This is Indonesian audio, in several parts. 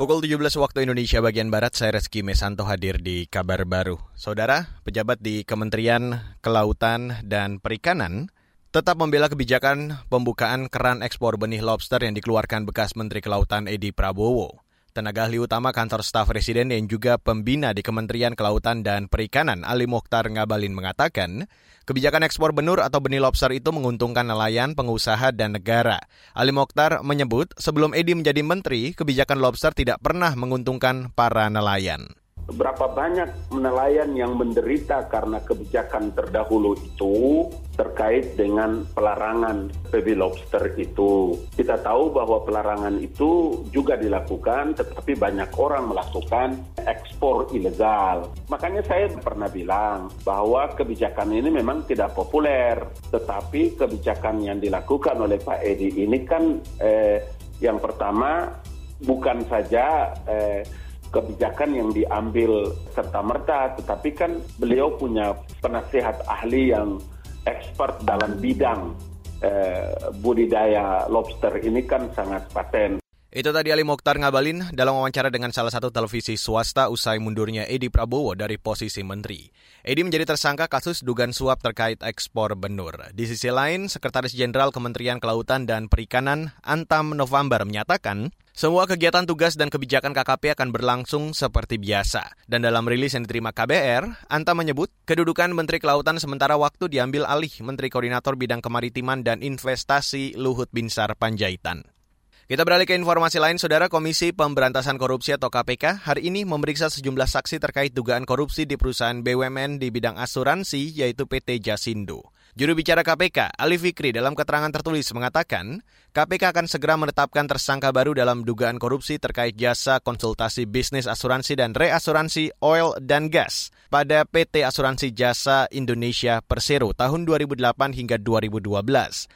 Pukul 17 waktu Indonesia bagian Barat, saya Reski Mesanto hadir di Kabar Baru. Saudara, pejabat di Kementerian Kelautan dan Perikanan tetap membela kebijakan pembukaan keran ekspor benih lobster yang dikeluarkan bekas Menteri Kelautan Edi Prabowo. Tenaga ahli utama kantor staf presiden yang juga pembina di Kementerian Kelautan dan Perikanan Ali Mokhtar Ngabalin mengatakan, Kebijakan ekspor benur atau benih lobster itu menguntungkan nelayan, pengusaha, dan negara. Ali Mokhtar menyebut sebelum Edi menjadi menteri, kebijakan lobster tidak pernah menguntungkan para nelayan berapa banyak nelayan yang menderita karena kebijakan terdahulu itu terkait dengan pelarangan baby lobster itu. Kita tahu bahwa pelarangan itu juga dilakukan, tetapi banyak orang melakukan ekspor ilegal. Makanya saya pernah bilang bahwa kebijakan ini memang tidak populer, tetapi kebijakan yang dilakukan oleh Pak Edi ini kan eh, yang pertama bukan saja eh, kebijakan yang diambil serta-merta, tetapi kan beliau punya penasehat ahli yang expert dalam bidang eh, budidaya lobster ini kan sangat paten. Itu tadi Ali Mokhtar ngabalin dalam wawancara dengan salah satu televisi swasta usai mundurnya Edi Prabowo dari posisi menteri. Edi menjadi tersangka kasus dugaan suap terkait ekspor benur. Di sisi lain, Sekretaris Jenderal Kementerian Kelautan dan Perikanan Antam November menyatakan semua kegiatan tugas dan kebijakan KKP akan berlangsung seperti biasa. Dan dalam rilis yang diterima KBR, Antam menyebut kedudukan Menteri Kelautan sementara waktu diambil alih Menteri Koordinator Bidang Kemaritiman dan Investasi Luhut Binsar Panjaitan. Kita beralih ke informasi lain, Saudara Komisi Pemberantasan Korupsi atau KPK hari ini memeriksa sejumlah saksi terkait dugaan korupsi di perusahaan BUMN di bidang asuransi yaitu PT Jasindo. Juru bicara KPK, Ali Fikri dalam keterangan tertulis mengatakan, KPK akan segera menetapkan tersangka baru dalam dugaan korupsi terkait jasa konsultasi bisnis asuransi dan reasuransi oil dan gas pada PT Asuransi Jasa Indonesia Persero tahun 2008 hingga 2012.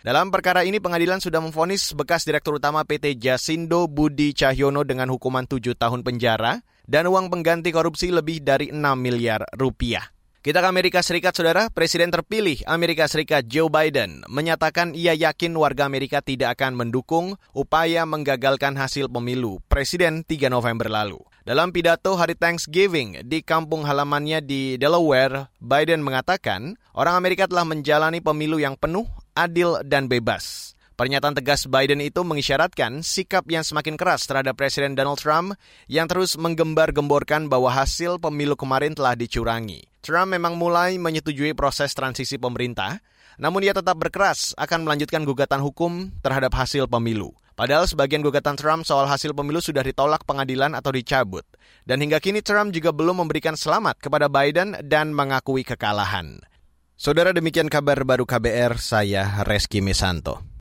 Dalam perkara ini pengadilan sudah memvonis bekas Direktur Utama PT Jasindo Budi Cahyono dengan hukuman 7 tahun penjara dan uang pengganti korupsi lebih dari 6 miliar rupiah. Kita ke Amerika Serikat, saudara. Presiden terpilih Amerika Serikat Joe Biden menyatakan ia yakin warga Amerika tidak akan mendukung upaya menggagalkan hasil pemilu Presiden 3 November lalu. Dalam pidato hari Thanksgiving di kampung halamannya di Delaware, Biden mengatakan orang Amerika telah menjalani pemilu yang penuh, adil, dan bebas. Pernyataan tegas Biden itu mengisyaratkan sikap yang semakin keras terhadap Presiden Donald Trump yang terus menggembar-gemborkan bahwa hasil pemilu kemarin telah dicurangi. Trump memang mulai menyetujui proses transisi pemerintah, namun ia tetap berkeras akan melanjutkan gugatan hukum terhadap hasil pemilu. Padahal sebagian gugatan Trump soal hasil pemilu sudah ditolak pengadilan atau dicabut. Dan hingga kini Trump juga belum memberikan selamat kepada Biden dan mengakui kekalahan. Saudara demikian kabar baru KBR, saya Reski Misanto.